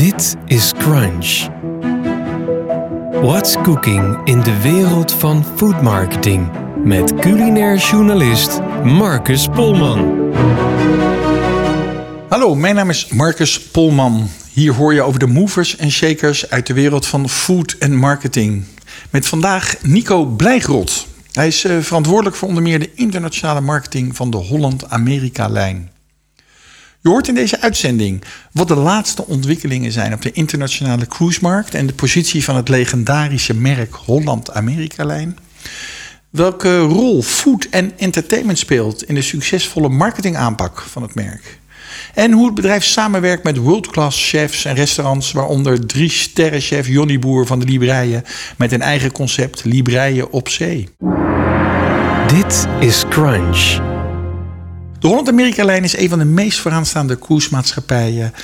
Dit is Crunch. What's cooking in de wereld van food marketing? Met culinair journalist Marcus Polman. Hallo, mijn naam is Marcus Polman. Hier hoor je over de movers en shakers uit de wereld van food en marketing. Met vandaag Nico Blijgrot. Hij is eh, verantwoordelijk voor onder meer de internationale marketing van de Holland-Amerika-lijn. Je hoort in deze uitzending wat de laatste ontwikkelingen zijn op de internationale cruisemarkt en de positie van het legendarische merk Holland-Amerika-lijn. Welke rol food en entertainment speelt in de succesvolle marketingaanpak van het merk. En hoe het bedrijf samenwerkt met world-class chefs en restaurants, waaronder drie sterrenchef Jonny Boer van de Libreien met een eigen concept Libreien op zee. Dit is Crunch. De Holland-Amerika-lijn is een van de meest vooraanstaande cruisemaatschappijen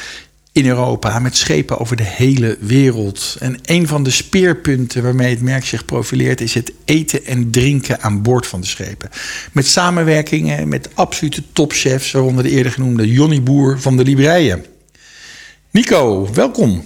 in Europa met schepen over de hele wereld. En een van de speerpunten waarmee het merk zich profileert is het eten en drinken aan boord van de schepen. Met samenwerkingen met absolute topchefs, waaronder de eerder genoemde Jonny Boer van de Libreien. Nico, welkom.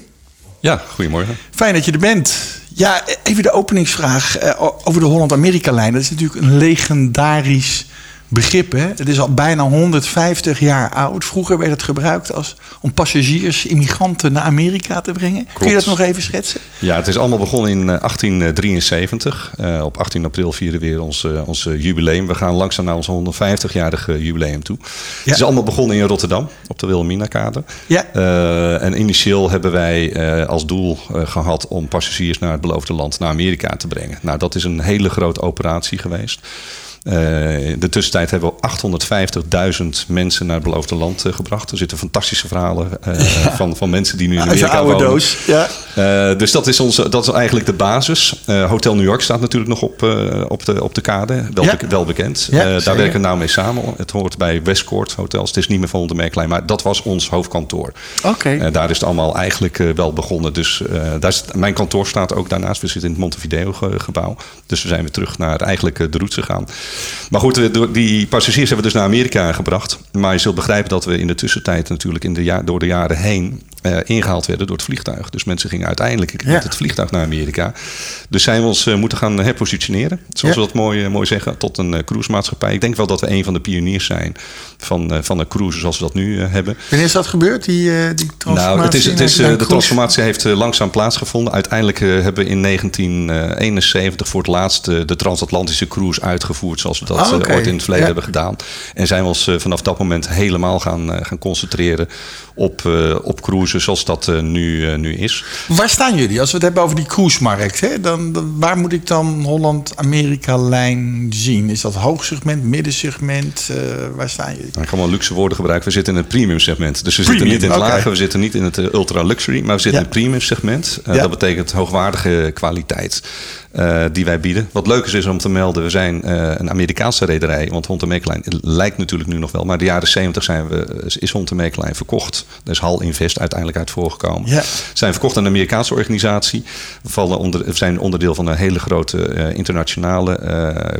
Ja, goedemorgen. Fijn dat je er bent. Ja, even de openingsvraag eh, over de Holland-Amerika-lijn. Dat is natuurlijk een legendarisch begrip. Hè? Het is al bijna 150 jaar oud. Vroeger werd het gebruikt als, om passagiers, immigranten naar Amerika te brengen. Kun je dat nog even schetsen? Ja, het is allemaal begonnen in 1873. Uh, op 18 april vieren we weer ons, uh, ons jubileum. We gaan langzaam naar ons 150-jarige jubileum toe. Ja. Het is allemaal begonnen in Rotterdam, op de Wilhelmina-kade. Ja. Uh, en initieel hebben wij als doel gehad om passagiers naar het beloofde land, naar Amerika te brengen. Nou, dat is een hele grote operatie geweest. Uh, in de tussentijd hebben we 850.000 mensen naar het beloofde land uh, gebracht. Er zitten fantastische verhalen ja. van, van mensen die nu in Amerika oude wonen. Doos. Ja. dus dat is, onze, dat is eigenlijk de basis. Hotel New York staat natuurlijk nog op, op, de, op de kade. Wel, Ja. be- wel bekend. Daar werken we nou mee samen. Het hoort bij Westcourt Hotels. Het is niet meer van de merklijn, maar dat was ons hoofdkantoor. Oké. Eh, daar is het allemaal eigenlijk eh, wel begonnen. Dus eh, daar is, mijn kantoor staat ook daarnaast. We zitten in het Montevideo ge- gebouw. Dus we zijn weer terug naar eigenlijk eh, de roots gegaan. Maar goed, eh, die passagiers hebben we dus naar Amerika gebracht. Maar je zult begrijpen dat we in de tussentijd natuurlijk in de door de jaren heen eh, ingehaald werden door het vliegtuig. Dus mensen gingen uiteindelijk Ja. met het vliegtuig naar Amerika. Dus zijn we ons eh, moeten gaan herpositioneren. Zoals Ja. we dat mooi, eh, mooi zeggen. Tot een cruisemaatschappij. Ik denk wel dat we een van de pioniers zijn van, van de cruise zoals we dat nu hebben. Wanneer is dat gebeurd, die, die transformatie? Nou, het is, het is, de cruise? transformatie heeft langzaam plaatsgevonden. Uiteindelijk hebben we in 1971 voor het laatst de transatlantische cruise uitgevoerd. Zoals we dat Ah, ooit in het verleden Ja. hebben gedaan. En zijn we ons vanaf dat moment helemaal gaan, gaan concentreren op, eh, op cruises zoals dat eh, nu, eh, nu is. Waar staan jullie? Als we het hebben over die cruisemarkt, hè, dan, dan, waar moet ik dan Holland-Amerika-lijn zien? Is dat hoogsegment, middensegment? Waar staan jullie? Nou, Ik kan wel luxe woorden gebruiken. We zitten in het premium segment. Dus we Premium, zitten niet in het lage, we zitten niet in het ultra luxury, maar we zitten Ja. in het premium segment. Ja. Dat betekent hoogwaardige kwaliteit eh, die wij bieden. Wat leuk is, is om te melden, we zijn eh, een Amerikaanse rederij. Want Hond Meeklijn lijkt natuurlijk nu nog wel. Maar de jaren 70 zijn we, is Hond Meeklijn verkocht. Daar is Hal Invest uiteindelijk uit voorgekomen. Zijn verkocht aan een Amerikaanse organisatie. We, vallen onder, we zijn onderdeel van een hele grote eh, internationale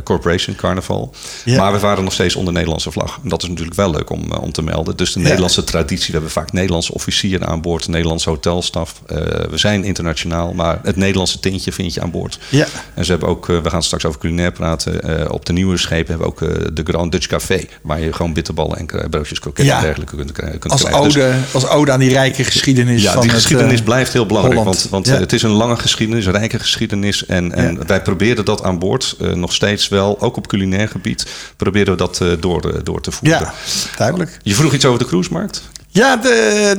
corporation, Carnival. Ja. Maar we varen nog steeds onder Nederlandse vlag. En dat is natuurlijk wel leuk om, om te melden. Dus de. Nederlandse traditie. We hebben vaak Nederlandse officieren aan boord, Nederlandse hotelstaf. We zijn internationaal, maar het Nederlandse tintje vind je aan boord. Ja. En ze hebben ook, eh, we gaan straks over culinair praten. eh, op de nieuwe schepen hebben we ook eh, de Grand Dutch Café. Waar je gewoon bitterballen en broodjes kroketten Ja. en dergelijke kunt, kunt Als krijgen. Dus- als ode aan die rijke geschiedenis ja, van die geschiedenis blijft heel belangrijk. Holland. Want, want Ja. het is een lange geschiedenis, een rijke geschiedenis. En, en Ja. wij proberen dat aan boord nog steeds wel, ook op culinair gebied, proberen we dat door, door te voeren. Ja, duidelijk. Je vroeg iets over de cruisemarkt? Ja, de,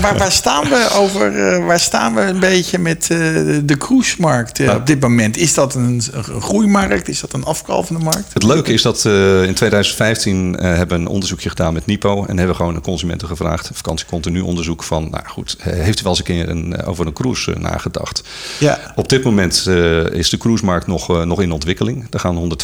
waar, staan we over? eh, waar staan we een beetje met eh, de cruisemarkt eh, Nou. op dit moment? Is dat een, groeimarkt? Is dat een afkalvende markt? Het leuke is dat uh, in 2015 uh, hebben we een onderzoekje gedaan met Nipo. En hebben gewoon de consumenten gevraagd, vakantiecontinu onderzoek van... nou goed, heeft u wel eens een keer een, over een cruise uh, nagedacht? Ja. Op dit moment is de cruisemarkt nog, nog in ontwikkeling. Er gaan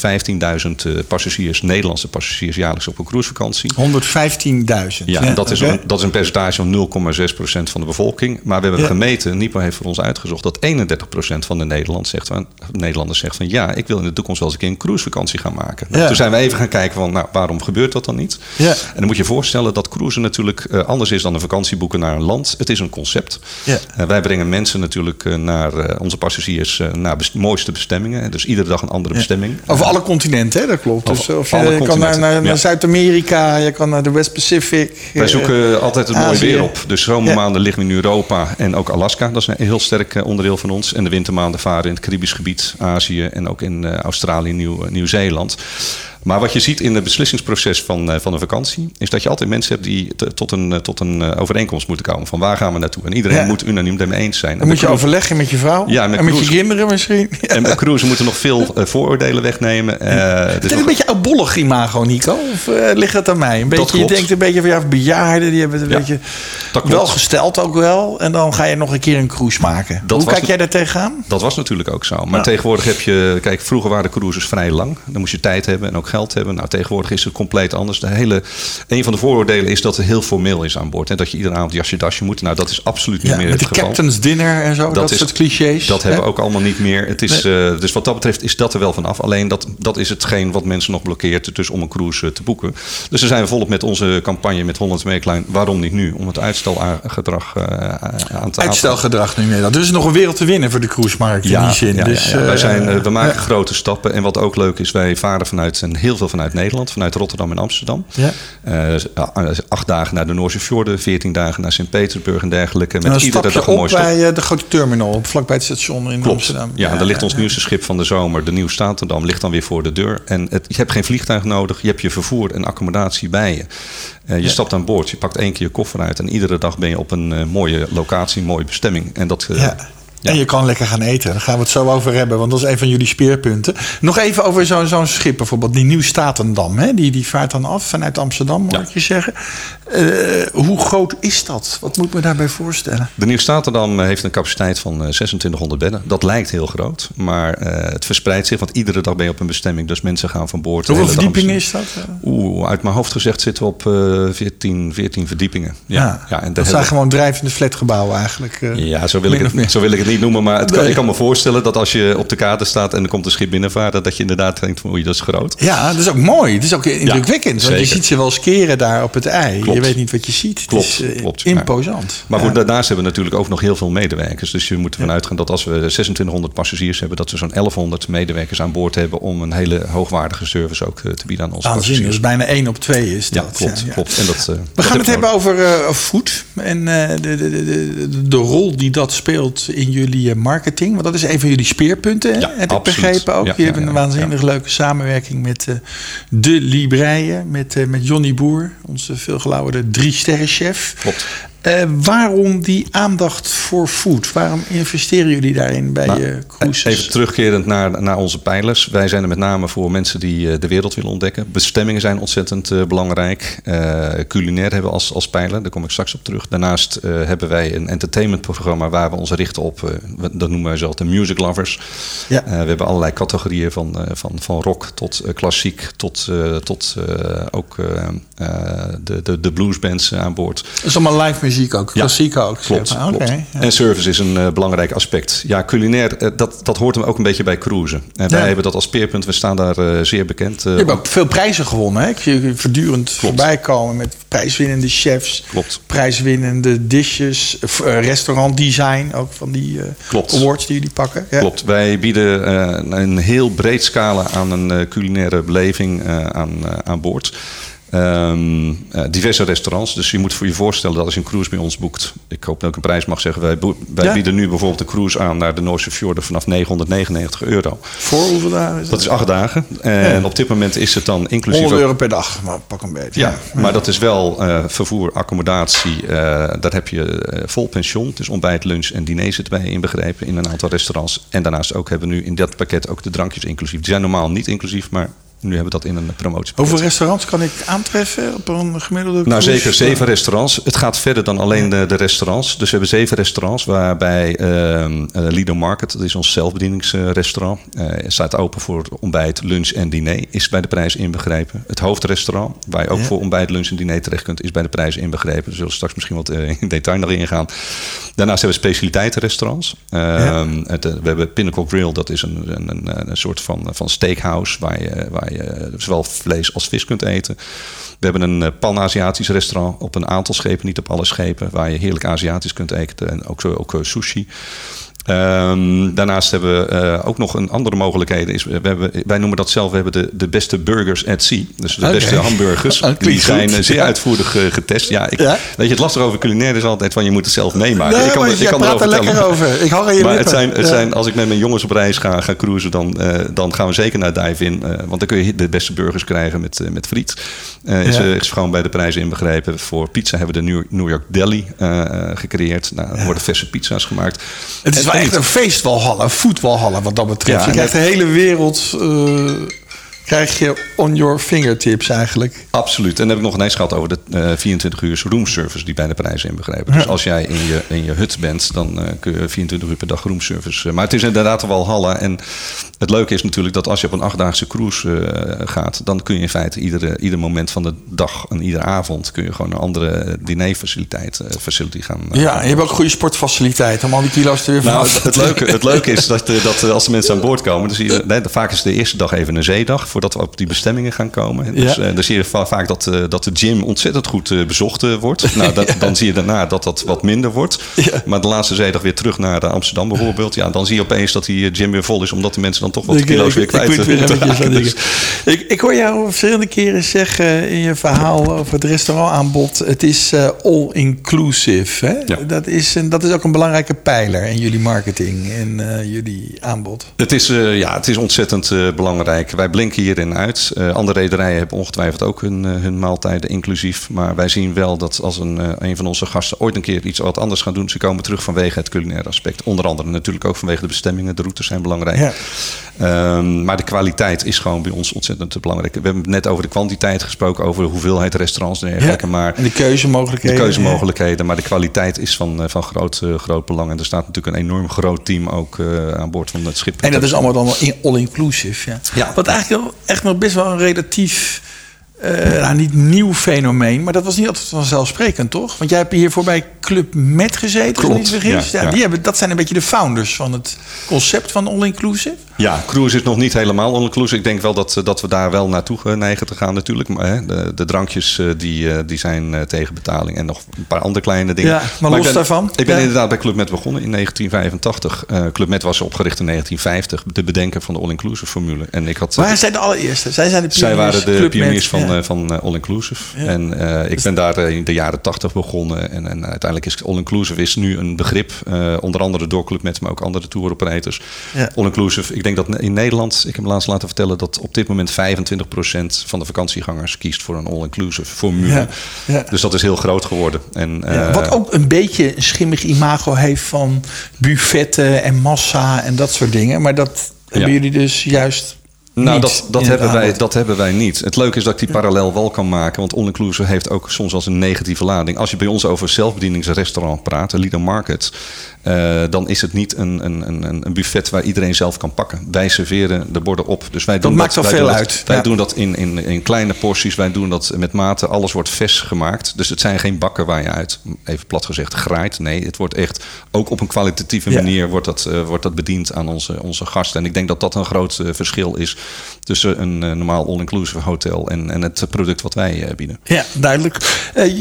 115.000 passagiers, Nederlandse passagiers... jaarlijks op een cruisevakantie. 115.000? Ja, en dat is okay. En dat is een percentage van 0,6% van de bevolking. Maar we hebben Ja. gemeten, Nipo heeft voor ons uitgezocht... dat 31% van de Nederlanders zegt, van, Nederlanders zegt van... ja, ik wil in de toekomst wel eens een keer een cruisevakantie gaan maken. Nou, Ja. Toen zijn we even gaan kijken van, nou, waarom gebeurt dat dan niet? Ja. En dan moet je je voorstellen dat cruisen natuurlijk eh, anders is dan een vakantie boeken naar een land. Het is een concept. Ja. Eh, wij brengen mensen natuurlijk eh, naar onze passagiers naar best- mooiste bestemmingen. Dus iedere dag een andere bestemming. Over alle continenten, hè? dat klopt. Over Dus of je, kan naar, naar, naar. Zuid-Amerika, je kan naar de West Pacific. Wij zoeken altijd het mooie Azië. weer op. Dus zomermaanden liggen we in Europa en ook Alaska. Dat is een heel sterk eh, onderdeel van ons. En de wintermaanden varen in het Caribisch gebied, Azië en ook in eh, Australië en Nieuw, eh, Nieuw-Zeeland. Maar wat je ziet in het beslissingsproces van, eh, van een vakantie... is dat je altijd mensen hebt die tot een, eh, tot een eh, overeenkomst moeten komen. Van waar gaan we naartoe? En iedereen Ja. moet unaniem daarmee eens zijn. Dan moet de je cruise- overleggen met je vrouw. Ja, met en met je cruise- kinderen misschien. En bij cruisen moeten nog veel vooroordelen wegnemen. Eh, Het is nog- een beetje oudbollig imago, Nico. Of eh, ligt dat aan mij? Een beetje, je denkt een beetje van ja, bejaarden, die hebben het een beetje wel gesteld ook wel. En dan ga je nog een keer een cruise maken. Dat Hoe was kijk de- jij daar tegenaan? Dat was natuurlijk ook zo. Maar tegenwoordig heb je... Kijk, vroeger waren de cruises vrij lang. Dan moest je tijd hebben en ook geld hebben. Nou, tegenwoordig is het compleet anders. De hele, een van de vooroordelen is dat het heel formeel is aan boord. Hè? Dat je iedere avond jasje dasje moet. Nou, dat is absoluut niet Ja, meer met het de geval. captain's dinner en zo, dat, is- soort clichés. Dat hebben we ook allemaal niet meer. Het is, eh, dus wat dat betreft is dat er wel vanaf. Alleen dat, dat is hetgeen wat mensen nog blokkeert dus om een cruise eh, te boeken. Dus daar zijn we volop met onze campagne met Hollands Meeklein. Waarom niet nu? Om het uitstelgedrag eh, aan te Uitstelgedrag nu meer. Dat is nog een wereld te winnen voor de cruisemarkt in die zin. ja, dus, ja, ja. Wij zijn, we maken grote stappen. En wat ook leuk is, wij varen vanuit, en heel veel vanuit Nederland, vanuit Rotterdam en Amsterdam. Ja. Eh, acht dagen naar de Noorse fjorden, veertien dagen naar Sint-Petersburg en dergelijke. Met dan iedere dag een op mooi stap. bij eh, de grote terminal, op vlakbij het station in Klopt. Amsterdam. Ja, en daar ligt ons nieuwste schip van de zomer, de Nieuw Statendam, ligt dan weer voor de deur. En het, je hebt geen vliegtuig nodig, je hebt je vervoer en accommodatie bij je. Eh, je stapt aan boord, je pakt één keer je koffer uit en iedere dag ben je op een eh, mooie locatie, een mooie bestemming. En dat, eh, Ja. Ja. En je kan lekker gaan eten. Daar gaan we het zo over hebben, want dat is een van jullie speerpunten. Nog even over zo'n zo'n schip bijvoorbeeld, die Nieuw Statendam. Hè? Die, die vaart dan af vanuit Amsterdam, moet Ja. ik je zeggen. Eh, hoe groot is dat? Wat moet ik me daarbij voorstellen? De Nieuw Statendam heeft een capaciteit van eh, 2600 bedden. Dat lijkt heel groot, maar eh, het verspreidt zich. Want iedere dag ben je op een bestemming, dus mensen gaan van boord. Hoeveel verdiepingen is dat? Oeh, uit mijn hoofd gezegd zitten we op eh 14, 14 verdiepingen. Ja, ja, en dat zijn gewoon drijvende flatgebouwen eigenlijk. eh. ja, zo wil, ik het, zo wil ik het niet noemen. Maar het kan, Nee. ik kan me voorstellen dat als je op de kade staat en er komt een schip binnenvaren, dat je inderdaad denkt oei, dat is groot. Ja, dat is ook mooi. Het is ook indrukwekkend. want je ziet ze wel eens keren daar op het ei. Klopt. Je weet niet wat je ziet. Het Klopt, is eh, klopt. imposant. Maar Ja. goed, daarnaast hebben we natuurlijk ook nog heel veel medewerkers. Dus je moet ervan uitgaan dat als we 2600 passagiers hebben, dat we zo'n 1100 medewerkers aan boord hebben om een hele hoogwaardige service ook eh, te bieden aan onze Aanzien, dus bijna 1 op 2 is Ja, dat. klopt, ja, ja. klopt. En dat, eh, We dat gaan het hebben over food en de, de, de, de, de rol die dat speelt in jullie eh, marketing. Want dat is een van jullie speerpunten? Ja, heb absoluut. ik begrepen ook. Ja, Je ja, hebt een waanzinnig leuke samenwerking met eh, de Libreien, met, eh, met Johnny Boer, onze veelgelauwerde drie-sterren-chef. Klopt. Eh, waarom die aandacht voor food? Waarom investeren jullie daarin bij Nou, je cruises? Even terugkerend naar, naar onze pijlers. Wij zijn er met name voor mensen die eh, de wereld willen ontdekken. Bestemmingen zijn ontzettend eh, belangrijk. Eh, culinair hebben we als, als pijler, daar kom ik straks op terug. Daarnaast eh, hebben wij een entertainmentprogramma waar we ons richten op, eh, dat noemen wij zelf de music lovers. Ja. Eh, we hebben allerlei categorieën van, eh, van, van rock tot eh, klassiek tot, eh, tot eh, ook eh, eh, de, de, de bluesbands eh, aan boord. Dat is allemaal live muziek ook, klassiek ook. Klopt, zeg maar. Oké, klopt. ja. En service is een eh, belangrijk aspect. Ja, culinair, eh, dat, dat hoort hem ook een beetje bij cruisen. En wij hebben dat als speerpunt, we staan daar eh, zeer bekend. Je hebt ook veel prijzen gewonnen. Hè? Ik zie je voortdurend voorbij komen met prijswinnende chefs. Klopt. Prijswinnende dishes. eh, restaurantdesign. Ook van die Klopt. awards die jullie pakken. Ja. Klopt. Wij bieden een heel breed scala aan een culinaire beleving aan, aan boord. Ehm, eh, diverse restaurants. Dus je moet voor je voorstellen dat als je een cruise bij ons boekt. Ik hoop dat ik een prijs mag zeggen. Wij, wij Ja. bieden nu bijvoorbeeld een cruise aan naar de Noorse Fjorden vanaf 999 euro. Voor hoeveel dagen is Dat is acht dagen. En op dit moment is het dan inclusief. 100 ook- euro per dag. Maar pak een beetje. Ja, maar dat is wel eh, vervoer, accommodatie. eh, daar heb je vol pension. Dus ontbijt, lunch en diner zitten bij inbegrepen in een aantal restaurants. En daarnaast ook hebben we nu in dat pakket ook de drankjes inclusief. Die zijn normaal niet inclusief, maar Nu hebben we dat in een promotie. Hoeveel restaurants kan ik aantreffen op een gemiddelde Nou, cruise? zeker zeven restaurants. Het gaat verder dan alleen de, de restaurants. Dus we hebben zeven restaurants waarbij eh, Lido Market, dat is ons zelfbedieningsrestaurant, eh staat open voor ontbijt, lunch en diner, is bij de prijs inbegrepen. Het hoofdrestaurant, waar je ook Ja. voor ontbijt, lunch en diner terecht kunt, is bij de prijs inbegrepen. Daar zullen we straks misschien wat eh, in detail nog ingaan. Daarnaast hebben we specialiteitenrestaurants. Ehm, het, we hebben Pinnacle Grill, dat is een, een, een, een soort van, van steakhouse waar je, waar je zowel vlees als vis kunt eten. We hebben een eh, Pan-Aziatisch restaurant op een aantal schepen, niet op alle schepen, waar je heerlijk Aziatisch kunt eten en ook, ook eh, sushi. Ehm, daarnaast hebben we eh, ook nog een andere mogelijkheden. Is, we hebben, wij noemen dat zelf, we hebben de, de beste burgers at sea. Dus de beste hamburgers. Die zijn goed. eh, zeer Ja. uitvoerig eh, getest. Ja, ik, Ja? Weet je, het lastige over culinair is altijd van je moet het zelf meemaken. Nee, ik kan, maar er- ik kan praat er lekker over. Ik hang aan je Maar het zijn, het Ja. zijn, als ik met mijn jongens op reis ga, ga cruisen, dan, dan gaan we zeker naar Dive-In. eh, want dan kun je de beste burgers krijgen met, met friet. Is, is gewoon bij de prijzen inbegrepen. Voor pizza hebben we de New, York Deli gecreëerd. Nou, er worden verse pizza's gemaakt. Het is En echt een feestwalhalla, een voetwalhalla wat dat betreft. Ja, je krijgt de hele wereld eh, krijg je on your fingertips eigenlijk. Absoluut. En dan heb ik nog ineens gehad over de eh 24 uur roomservice die bij de prijzen inbegrepen. Dus als jij in je, in je hut bent, dan eh, kun je 24 uur per dag roomservice. eh, maar het is inderdaad wel Walhalla. En het leuke is natuurlijk dat als je op een achtdaagse cruise gaat, dan kun je in feite iedere, ieder moment van de dag en iedere avond kun je gewoon een andere dinerfaciliteit facility gaan. Ja, en je hebt ook goede sportfaciliteiten om al die kilo's er weer nou, vanaf het, het leuke, het leuke is dat, dat als de mensen aan boord komen, dan zie je, nee, vaak is de eerste dag even een zeedag voordat we op die bestemmingen gaan komen. Dus Ja. eh, dan zie je va- vaak dat, eh, dat de gym ontzettend goed eh, bezocht wordt. Nou, dat, dan zie je daarna dat dat wat minder wordt. Ja. Maar de laatste zeedag weer terug naar Amsterdam bijvoorbeeld. Ja, dan zie je opeens dat die gym weer vol is, omdat de mensen dan toch wat Ik, kilo's ik, weer ik kwijt weer raken. aan Dus-. Ik, ik hoor jou verschillende keren zeggen in je verhaal over het restaurantaanbod. Het is eh, all-inclusive. hè? Dat, is, een- dat is ook een belangrijke pijler in jullie marketing en jullie aanbod. Het is, ja, het is ontzettend belangrijk. Wij blinken hierin uit. Eh, andere rederijen hebben ongetwijfeld ook hun, eh, hun maaltijden inclusief. Maar wij zien wel dat als een, eh, een van onze gasten ooit een keer iets wat anders gaan doen, ze komen terug vanwege het culinaire aspect. Onder andere natuurlijk ook vanwege de bestemmingen. De routes zijn belangrijk. Ja. Ehm, maar de kwaliteit is gewoon bij ons ontzettend belangrijk. We hebben net over de kwantiteit gesproken, over de hoeveelheid restaurants en dergelijke. Maar en de keuzemogelijkheden. de keuzemogelijkheden, maar de kwaliteit is van, van groot, groot belang. En er staat natuurlijk een enorm groot team ook aan boord van het schip. En dat is allemaal dan in- all-inclusive. Ja. Ja. Wat eigenlijk echt nog best wel een relatief, eh, nou, niet nieuw fenomeen, maar dat was niet altijd vanzelfsprekend, toch? Want jij hebt hiervoor bij Club Met gezeten, als Klopt, niet vergis. ja, Ja, ja. Die hebben, dat zijn een beetje de founders van het concept van all-inclusive. Ja, cruise is nog niet helemaal all-inclusive. Ik denk wel dat, eh, dat we daar wel naartoe eh, neigen te gaan natuurlijk. Maar hè, de, de drankjes die, die zijn tegen betaling. En nog een paar andere kleine dingen. Ja, maar los ik ben, daarvan? Ik ben inderdaad bij Club Med begonnen in 1985. Eh, Club Med was opgericht in 1950. De bedenker van de all-inclusive formule. En ik had... Maar zij de allereerste. Zij zijn de Zij waren de Club pioniers van, eh, van eh, All Inclusive. En eh, ik ben daar in de jaren tachtig begonnen. En, en uiteindelijk is All Inclusive is nu een begrip. onder andere door Club Med, maar ook andere tour operators. Ja. All Inclusive. Ik denk dat in Nederland, ik heb me laatst laten vertellen... dat op dit moment 25% van de vakantiegangers kiest voor een All Inclusive formule. Dus dat is heel groot geworden. En, Ja, wat ook een beetje een schimmig imago heeft van buffetten en massa en dat soort dingen. Maar dat hebben Ja. jullie dus juist Nou, niet dat, dat, hebben wij, dat hebben wij niet. Het leuke is dat ik die parallel wel kan maken. Want all-inclusive heeft ook soms als een negatieve lading. Als je bij ons over zelfbedieningsrestaurant praat, een Lido Market... eh, dan is het niet een, een, een, een buffet waar iedereen zelf kan pakken. Wij serveren de borden op. Dus wij doen maakt al wij veel dat- uit. Wij Ja. doen dat in, in, in kleine porties. Wij doen dat met mate. Alles wordt vers gemaakt. Dus het zijn geen bakken waar je uit, even plat gezegd, graait. Nee, het wordt echt ook op een kwalitatieve Ja. manier wordt dat, eh, wordt dat bediend aan onze, onze gasten. En ik denk dat dat een groot eh, verschil is tussen een normaal all-inclusive hotel en, en het product wat wij bieden. Ja, duidelijk.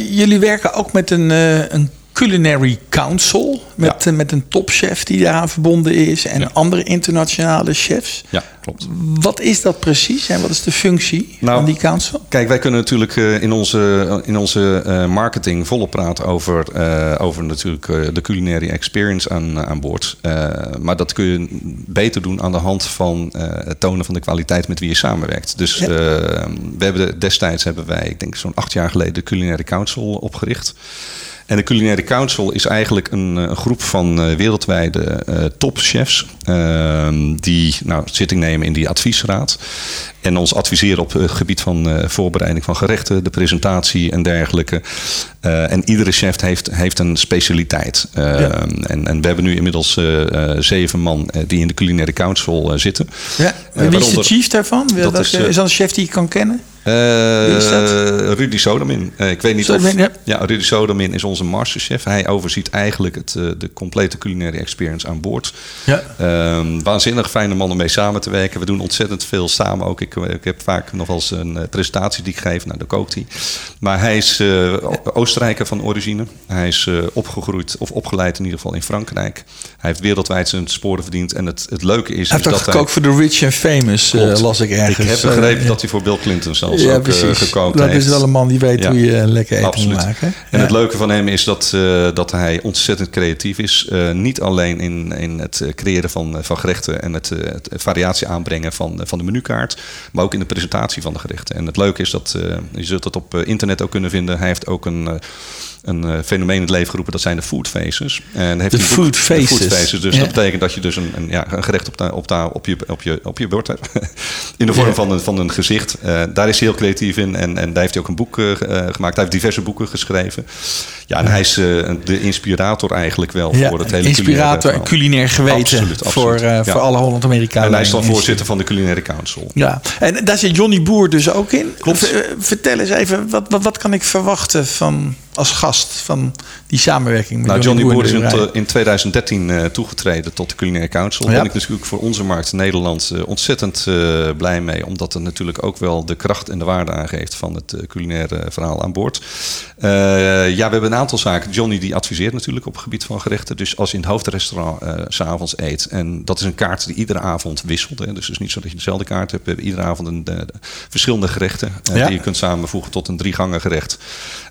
Jullie werken ook met een, een culinary council. Met, Ja. eh, met een topchef die daaraan verbonden is. En andere internationale chefs. Ja, klopt. Wat is dat precies en wat is de functie Nou, van die council? Kijk, wij kunnen natuurlijk eh, in onze, in onze eh, marketing volop praten over, eh, over natuurlijk eh, de culinaire experience aan, aan boord. Eh, maar dat kun je beter doen aan de hand van eh, het tonen van de kwaliteit met wie je samenwerkt. Dus Ja. eh, we hebben de- destijds hebben wij, ik denk zo'n acht jaar geleden, de Culinaire Council opgericht. En de Culinaire Council is eigenlijk een, een groep van wereldwijde topchefs ehm, die nou, zitting nemen in die adviesraad. En ons adviseren op het gebied van voorbereiding van gerechten, de presentatie en dergelijke. en iedere chef heeft, heeft een specialiteit. en, en we hebben nu inmiddels zeven man die in de Culinaire Council zitten. Ja. wie is de chief daarvan? Dat is, is dat een chef die je kan kennen? Uh, Rudy Sodermin. Uh, ik weet niet of... Ja. ja. Rudy Sodermin is onze masterchef. Hij overziet eigenlijk het, uh, de complete culinaire experience aan boord. Ja. Uh, waanzinnig fijne man om mee samen te werken. We doen ontzettend veel samen ook. Ik, ik heb vaak nog wel eens een presentatie die ik geef. Nou, dan kookt hij. Maar hij is Oostenrijker van origine. Hij is opgegroeid, of opgeleid in ieder geval in Frankrijk. Hij heeft wereldwijd zijn sporen verdiend. En het, het leuke is... Hij heeft ook gekookt voor de Rich and Famous, las ik ergens. Ik heb begrepen dat hij voor Bill Clinton ja, ook eh, precies. gekookt dat is wel een man die weet hoe je lekker eten Absoluut. moet maken. En het leuke van hem is dat, uh, dat hij ontzettend creatief is. Uh, niet alleen in, in het creëren van, van gerechten en het, het, variatie aanbrengen van, van de menukaart, maar ook in de presentatie van de gerechten. En het leuke is dat, je zult dat op internet ook kunnen vinden, hij heeft ook een een uh, fenomeen in het leven geroepen. Dat zijn de food faces. En heeft de food faces. food faces. Dus dat betekent dat je dus een, een, ja, een gerecht op, op, op, je, op, je, op je bord hebt. in de vorm van, een, van een gezicht. Uh, daar is hij heel creatief in. En, en daar heeft hij ook een boek uh, gemaakt. Hij heeft diverse boeken geschreven. Ja, en hij is de inspirator eigenlijk wel voor het hele Inspirator en culinair geweten. Absoluut, absoluut. Voor, voor alle Holland-Amerikanen. En hij is dan voorzitter van de Culinaire Council. Ja, en daar zit Johnny Boer dus ook in. Klopt. Vertel eens even, wat, wat, wat kan ik verwachten van als gast van die samenwerking met nou, Johnny, Boer is in, in 2013 uh, toegetreden tot de Culinaire Council. Daar ben ik natuurlijk voor onze markt Nederland uh, ontzettend uh, blij mee. Omdat het natuurlijk ook wel de kracht en de waarde aangeeft van het culinaire verhaal aan boord. ja, we hebben een aantal zaken. Johnny die adviseert natuurlijk op het gebied van gerechten. Dus als je in het hoofdrestaurant s s'avonds eet. En dat is een kaart die iedere avond wisselt. Hè. Dus het is niet zo dat je dezelfde kaart hebt. We hebben iedere avond een, de, verschillende gerechten. Ja. Die je kunt samenvoegen tot een drie gangen gerecht.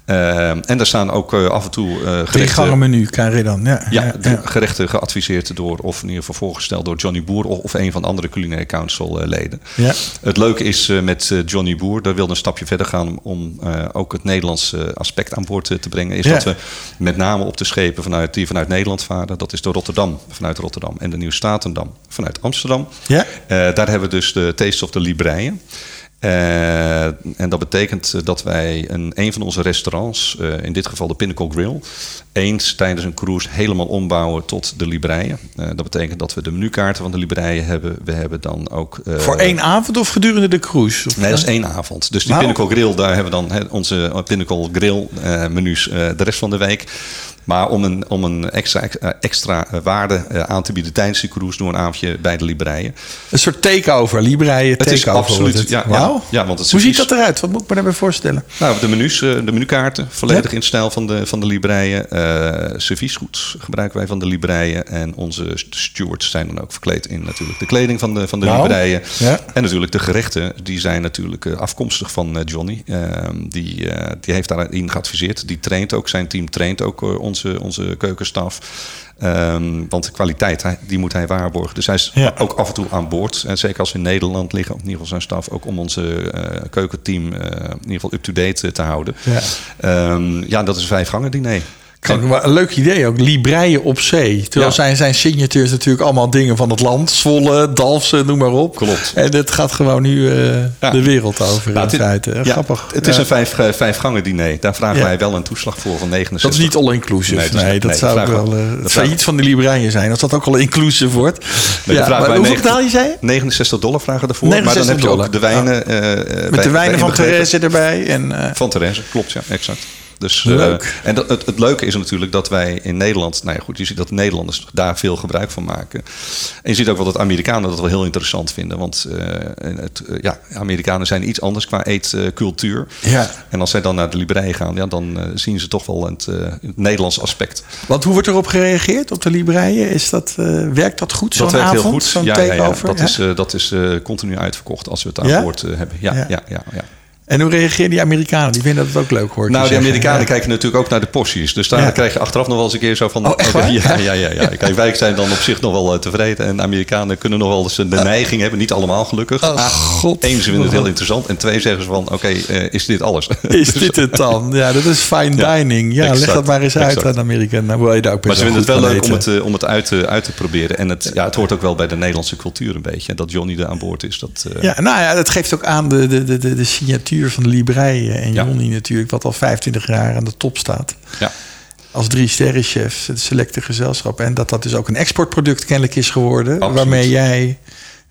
en daar staan ook af en toe uh, gerechten... menu krijg je dan, ja. Ja, ja, gerechten geadviseerd door, of in ieder geval voorgesteld door Johnny Boer... of, of een van de andere culinaire council uh, leden. Ja. Het leuke is met Johnny Boer, daar wilde een stapje verder gaan... om ook het Nederlandse aspect aan boord te brengen... is dat we met name op de schepen vanuit, die vanuit Nederland varen... dat is door Rotterdam, vanuit Rotterdam... en de Nieuw-Statendam vanuit Amsterdam. Ja. daar hebben we dus de Taste of the Libreien... Uh, en dat betekent dat wij een, een van onze restaurants, uh, in dit geval de Pinnacle Grill, eens tijdens een cruise helemaal ombouwen tot de libreien. Uh, dat betekent dat we de menukaarten van de libreien hebben. We hebben dan ook. Voor één avond of gedurende de cruise? Of nee, dat is één avond. Dus die wow. Pinnacle Grill, daar hebben we dan he, onze Pinnacle Grill menus de rest van de week. Maar om een, om een extra, eh, extra eh, waarde eh, aan te bieden tijdens de cruise door een avondje bij de Libreien. Een soort takeover, Libreien takeover. Het is absoluut, ja, ja, ja, want het Hoe ziet dat eruit? Wat moet ik me daarbij voorstellen? Nou, de menus, de menukaarten, volledig in stijl van de, van de Libreien. Uh, serviesgoed gebruiken wij van de Libreien. En onze stewards zijn dan ook verkleed in natuurlijk de kleding van de, van de Libreien. Ja. En natuurlijk de gerechten, die zijn natuurlijk afkomstig van Johnny. Ehm, die, die heeft daarin geadviseerd. Die traint ook, zijn team traint ook onze, onze keukenstaf. Um, want de kwaliteit, die moet hij waarborgen. Dus hij is ook af en toe aan boord. En zeker als we in Nederland liggen, in ieder geval zijn staf, ook om onze uh, keukenteam uh, in ieder geval up-to-date te houden. Ja. Um, ja, dat is een vijf gangen diner. Kijk, een leuk idee ook. Libreien op zee. Terwijl zijn, zijn signatures natuurlijk allemaal dingen van het land. Zwolle, Dalfsen, noem maar op. Klopt. En het gaat gewoon nu uh, de wereld over nou, in feite. Ja, Grappig. Het is een vijf, uh, vijf gangen diner. Daar vragen wij wel een toeslag voor van 69. Dat is niet all-inclusive. Nee, nee, dat nee, zou wel uh, het failliet van de Libreien zijn. Als dat ook al inclusive wordt. Nee, ja, maar hoeveel betaal je, zei 69 dollar vragen ervoor. Maar dan heb je ook de wijnen. Met de wijnen van Therese erbij. En, van Therese, klopt ja, exact. Dus, Leuk. Uh, en dat, het, het, leuke is natuurlijk dat wij in Nederland, nou ja, goed, je ziet dat Nederlanders daar veel gebruik van maken. En je ziet ook wel dat Amerikanen dat wel heel interessant vinden. Want uh, het, uh, ja, Amerikanen zijn iets anders qua eetcultuur. ja. En als zij dan naar de Librei gaan, ja, dan zien ze toch wel het, het Nederlands aspect. Want hoe wordt erop gereageerd op de Libreien? Is dat, werkt dat goed, zo'n avond? Heel goed. ja, ja, ja, dat is, dat is continu uitverkocht als we het aan boord hebben. Ja, ja, ja. En hoe reageren die Amerikanen? Die vinden dat het ook leuk hoor. Nou, de Amerikanen kijken natuurlijk ook naar de porties. Dus daar krijg je achteraf nog wel eens een keer zo van... Oh, echt? Ja, ja, ja, ja. Kijk, wij zijn dan op zich nog wel eh, tevreden. En Amerikanen kunnen nog wel eens de neiging hebben. Niet allemaal gelukkig. Oh, God. Eén, ze vinden het heel interessant. En twee, zeggen ze van... Oké, eh, is dit alles? Is dit het dan? Ja, dat is fine dining. Ja, leg dat maar eens uit exact. aan de Amerikanen. Nou, wil je daar ook Maar ze vinden het wel leuk om het, eh, om het uit, te- uit te proberen. En het, ja, het hoort ook wel bij de Nederlandse cultuur een beetje. Dat Johnny er aan boord is. Dat, Ja, nou ja, dat geeft ook aan de, de, de, de, de van de Librei en Ja. Johnny natuurlijk, wat al 25 jaar aan de top staat. ja. Als drie sterrenchef, het selecte gezelschap. En dat dat dus ook een exportproduct kennelijk is geworden. Absoluut. Waarmee jij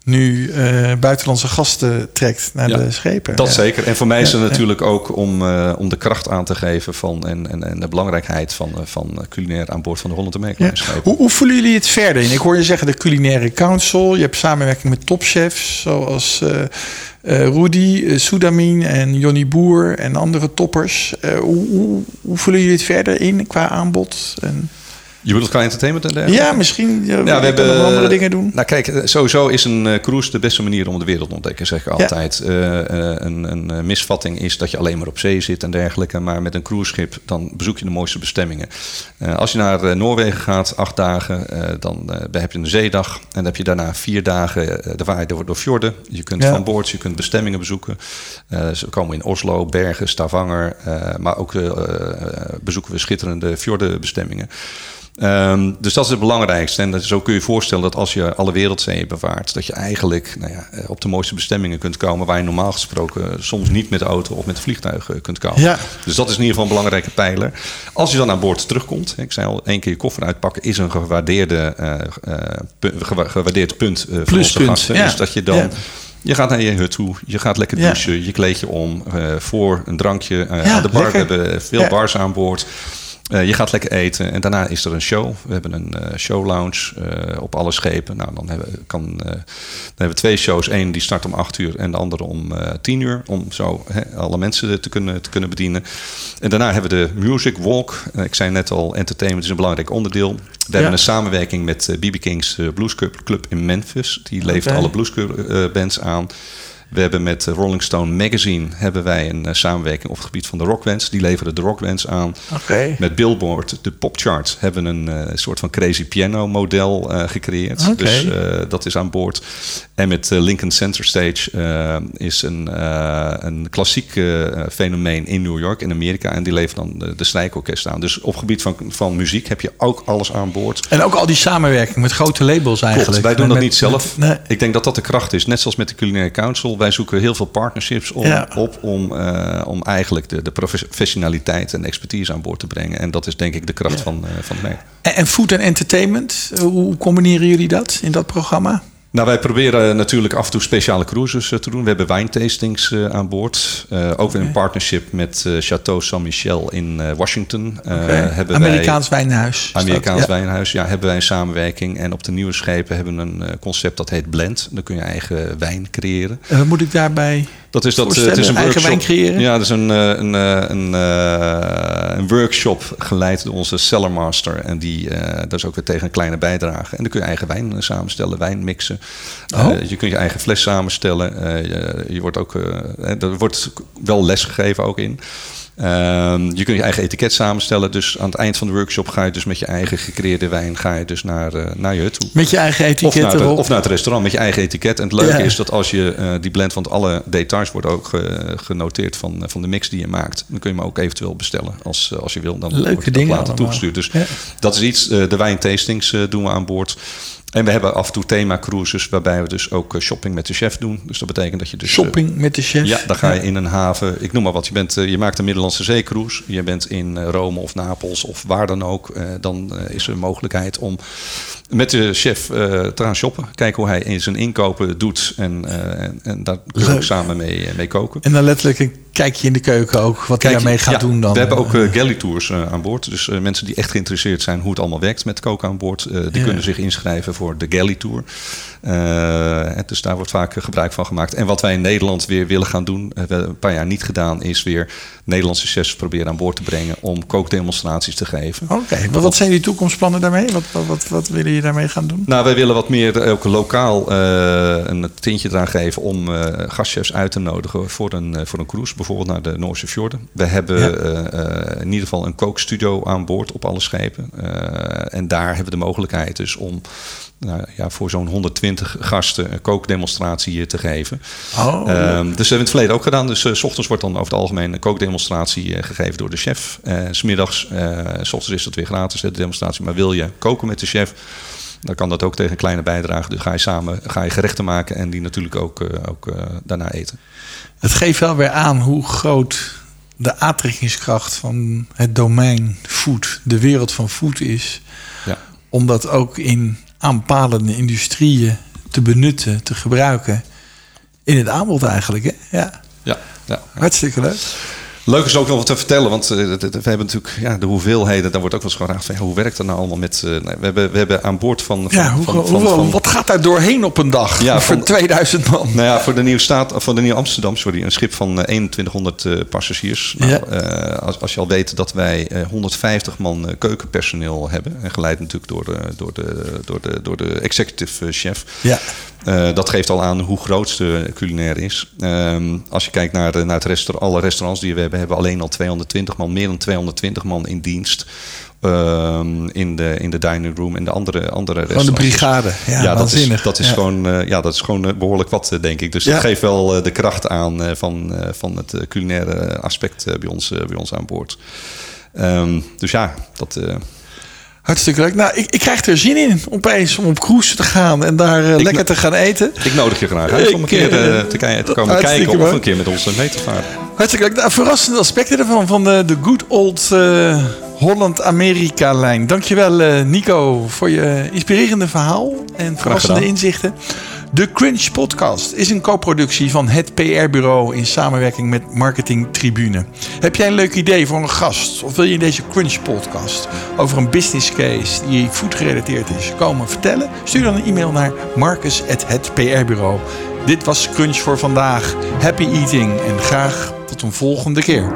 nu eh, buitenlandse gasten trekt naar Ja, de schepen. Dat Ja. zeker. En voor mij is het ja. natuurlijk ook om, eh, om de kracht aan te geven van en, en, en de belangrijkheid van, eh, van culinair aan boord van de Holland Ja. Amerika. Hoe, hoe voelen jullie het verder in? Ik hoor je zeggen de culinaire council. Je hebt samenwerking met topchefs zoals eh eh, Rudy, Soedamin en Jonny Boer en andere toppers. Eh, hoe, hoe, hoe voelen jullie het verder in qua aanbod? En, Je bedoelt qua entertainment en dergelijke? ja, misschien ja, Ja, we hebben andere dingen doen. Nou, kijk, eh, sowieso is een eh, cruise de beste manier om de wereld te ontdekken, zeg ik altijd. Eh, eh, een, een eh, misvatting is dat je alleen maar op zee zit en dergelijke. Maar met een cruiseschip dan bezoek je de mooiste bestemmingen. Eh, als je naar eh, Noorwegen gaat, acht dagen, eh, dan eh, heb je een zeedag. En dan heb je daarna vier dagen eh, de vaart door, door fjorden. Je kunt Ja. van boord, je kunt bestemmingen bezoeken. Eh, ze komen in Oslo, Bergen, Stavanger. eh, maar ook eh, eh, bezoeken we schitterende fjordenbestemmingen. Ehm, dus dat is het belangrijkste. En zo kun je je voorstellen dat als je alle wereldzeeën bewaart, dat je eigenlijk nou ja, eh, op de mooiste bestemmingen kunt komen waar je normaal gesproken soms niet met de auto of met vliegtuig eh, kunt komen. Ja. Dus dat is in ieder geval een belangrijke pijler. Als je dan aan boord terugkomt, ik zei al, één keer je koffer uitpakken is een gewaardeerde, eh, eh, gewaardeerd punt eh, voor onze Pluspunt, gasten. ja. Dus dat je dan Ja. je gaat naar je hut toe, je gaat lekker douchen, je kleed je om eh, voor een drankje eh, aan de bar. We hebben veel bars aan boord. Eh, je gaat lekker eten en daarna is er een show. We hebben een eh, show lounge eh, op alle schepen. Nou, dan hebben, kan, dan hebben we twee shows. Eén die start om 8 uur en de andere om eh 10 uur. Om zo alle mensen te kunnen, te kunnen bedienen. En daarna hebben we de Music Walk. Ik zei net al, entertainment is een belangrijk onderdeel. We hebben een samenwerking met BB King's Blues Club, Club in Memphis. Die levert alle blues eh, bands aan. We hebben met Rolling Stone Magazine hebben wij een eh, samenwerking op het gebied van de rockbands. Die leveren de rockbands aan. Met Billboard, de popchart, hebben we een eh, soort van crazy piano model eh, gecreëerd. Dus dat is aan boord. En met Lincoln Center Stage is een, een klassiek fenomeen in New York, in Amerika. En die levert dan de, de strijkorkest aan. Dus op gebied van, van muziek heb je ook alles aan boord. En ook al die samenwerking met grote labels eigenlijk. Klopt, wij doen dat met- niet zelf. met- nee. Ik denk dat dat de kracht is. Net zoals met de Culinary Council. Wij zoeken heel veel partnerships op, Ja. op om, eh, om eigenlijk de, de professionaliteit en expertise aan boord te brengen. En dat is denk ik de kracht van, eh, van het merk. En, en food en entertainment, hoe combineren jullie dat in dat programma? Nou, wij proberen natuurlijk af en toe speciale cruises eh, te doen. We hebben wijntastings eh, aan boord. Eh, ook weer een partnership met Chateau Saint-Michel in Washington. Wij- Amerikaans wijnhuis. Amerikaans Ja. wijnhuis, ja, hebben wij een samenwerking. En op de nieuwe schepen hebben we een concept dat heet blend. Dan kun je eigen wijn creëren. Moet ik daarbij Dat is dat. eh, het is een Eigen workshop. wijn creëren? Ja, dat is een, eh, een, eh, een, eh, een workshop geleid door onze cellarmaster. En die, eh, dat is ook weer tegen een kleine bijdrage. En dan kun je eigen wijn eh, samenstellen, wijn mixen. Oh. Eh, je kunt je eigen fles samenstellen. Eh, je, je wordt ook, eh, er wordt wel les gegeven ook in. Ehm, je kunt je eigen etiket samenstellen. Dus aan het eind van de workshop ga je dus met je eigen gecreëerde wijn ga je dus naar, eh, naar je hut toe. met je eigen Of etiket naar, het, erop? of naar het restaurant met je eigen etiket. En het leuke Ja. is dat als je eh, die blend, want alle details worden ook ge- genoteerd van, van de mix die je maakt. Dan kun je hem ook eventueel bestellen als, eh, als je wil. Dan Leuke wordt het dingen later toegestuurd. Dus Ja. dat is iets. eh, de wijntastings eh, doen we aan boord. En we hebben af en toe thema cruises waarbij we dus ook eh, shopping met de chef doen. Dus dat betekent dat je dus... eh, Shopping met de chef? ja, dan ga je in een haven. Ik noem maar wat. Je, bent, eh, je maakt een Middellandse zeecruise. Je bent in Rome of Napels of waar dan ook. Dan is er een mogelijkheid om met de chef te gaan shoppen. Kijken hoe hij in zijn inkopen doet. En, en, en daar kun je ook samen mee, mee koken. En dan letterlijk een kijkje in de keuken ook, wat hij daarmee gaat ja, doen dan. We hebben ook galley tours aan boord. Dus mensen die echt geïnteresseerd zijn hoe het allemaal werkt met koken aan boord, die Ja. kunnen zich inschrijven voor de galley tour. Eh, dus daar wordt vaak eh, gebruik van gemaakt. En wat wij in Nederland weer willen gaan doen, hebben we een paar jaar niet gedaan, is weer Nederlandse chefs proberen aan boord te brengen om kookdemonstraties te geven. Oké, maar wat zijn die toekomstplannen daarmee? Wat, wat, wat, wat willen je daarmee gaan doen? Nou, wij willen wat meer eh, ook lokaal eh, een tintje eraan geven om eh, gastchefs uit te nodigen voor een, eh, voor een cruise. bijvoorbeeld naar de Noorse fjorden. We hebben in ieder geval een kookstudio aan boord op alle schepen. en daar hebben we de mogelijkheid dus om nou, ja, voor zo'n 120 gasten een kookdemonstratie te geven. Oh, um, dus we hebben in het verleden ook gedaan. Dus s ochtends wordt dan over het algemeen een kookdemonstratie gegeven door de chef. S smiddags, s ochtends is het weer gratis, de demonstratie. Maar wil je koken met de chef? dan kan dat ook tegen een kleine bijdrage. Dus ga je samen ga je gerechten maken en die natuurlijk ook, uh, ook uh, daarna eten. Het geeft wel weer aan hoe groot de aantrekkingskracht van het domein food, de wereld van food is. Ja. Om dat ook in aanpalende industrieën te benutten, te gebruiken. In het aanbod eigenlijk. Hè? Ja. Ja, ja. Hartstikke leuk. Leuk is ook nog wat te vertellen, want uh, we hebben natuurlijk ja, de hoeveelheden. Daar wordt ook wel eens gevraagd van, hoe werkt dat nou allemaal met... Uh, we, hebben, we hebben aan boord van... van, ja, hoe, van, van, van, wat gaat daar doorheen op een dag ja, voor 2000 man? Nou ja, voor de Nieuwe, staat, voor de Nieuwe Amsterdam, sorry, een schip van 2100 uh, passagiers. Nou, ja. als, als je al weet dat wij 150 man keukenpersoneel hebben, en geleid natuurlijk door, door, de, door, de, door de executive chef. Ja. Uh, dat geeft al aan hoe groot de culinair is. Um, als je kijkt naar, naar het restaurant, alle restaurants die we hebben, hebben we alleen al 220 man, meer dan 220 man in dienst. Um, in, de, in de dining room en de andere, andere restaurants. Gewoon de brigade. Ja, ja dat is, dat is ja. gewoon, uh, ja, dat is gewoon behoorlijk wat, denk ik. Dus ja. dat geeft wel de kracht aan van, van het culinaire aspect bij, ons, bij ons aan boord. Um, dus ja, dat. Hartstikke leuk. Nou, ik, ik krijg er zin in opeens om op cruise te gaan en daar uh, lekker te gaan eten. Ik nodig je graag uit om een keer uh, te, te, komen kijken of een keer met ons mee te varen. Hartstikke leuk. Nou, verrassende aspecten ervan, van de, de good old uh, Holland-Amerika-lijn. Dankjewel Nico voor je inspirerende verhaal en verrassende inzichten. De Crunch Podcast is een co-productie van het PR-bureau in samenwerking met Marketing Tribune. Heb jij een leuk idee voor een gast of wil je in deze Crunch Podcast over een business case die food gerelateerd is komen vertellen? Stuur dan een e-mail naar marcus@hetprbureau. Dit was Crunch voor vandaag. Happy eating en graag tot een volgende keer.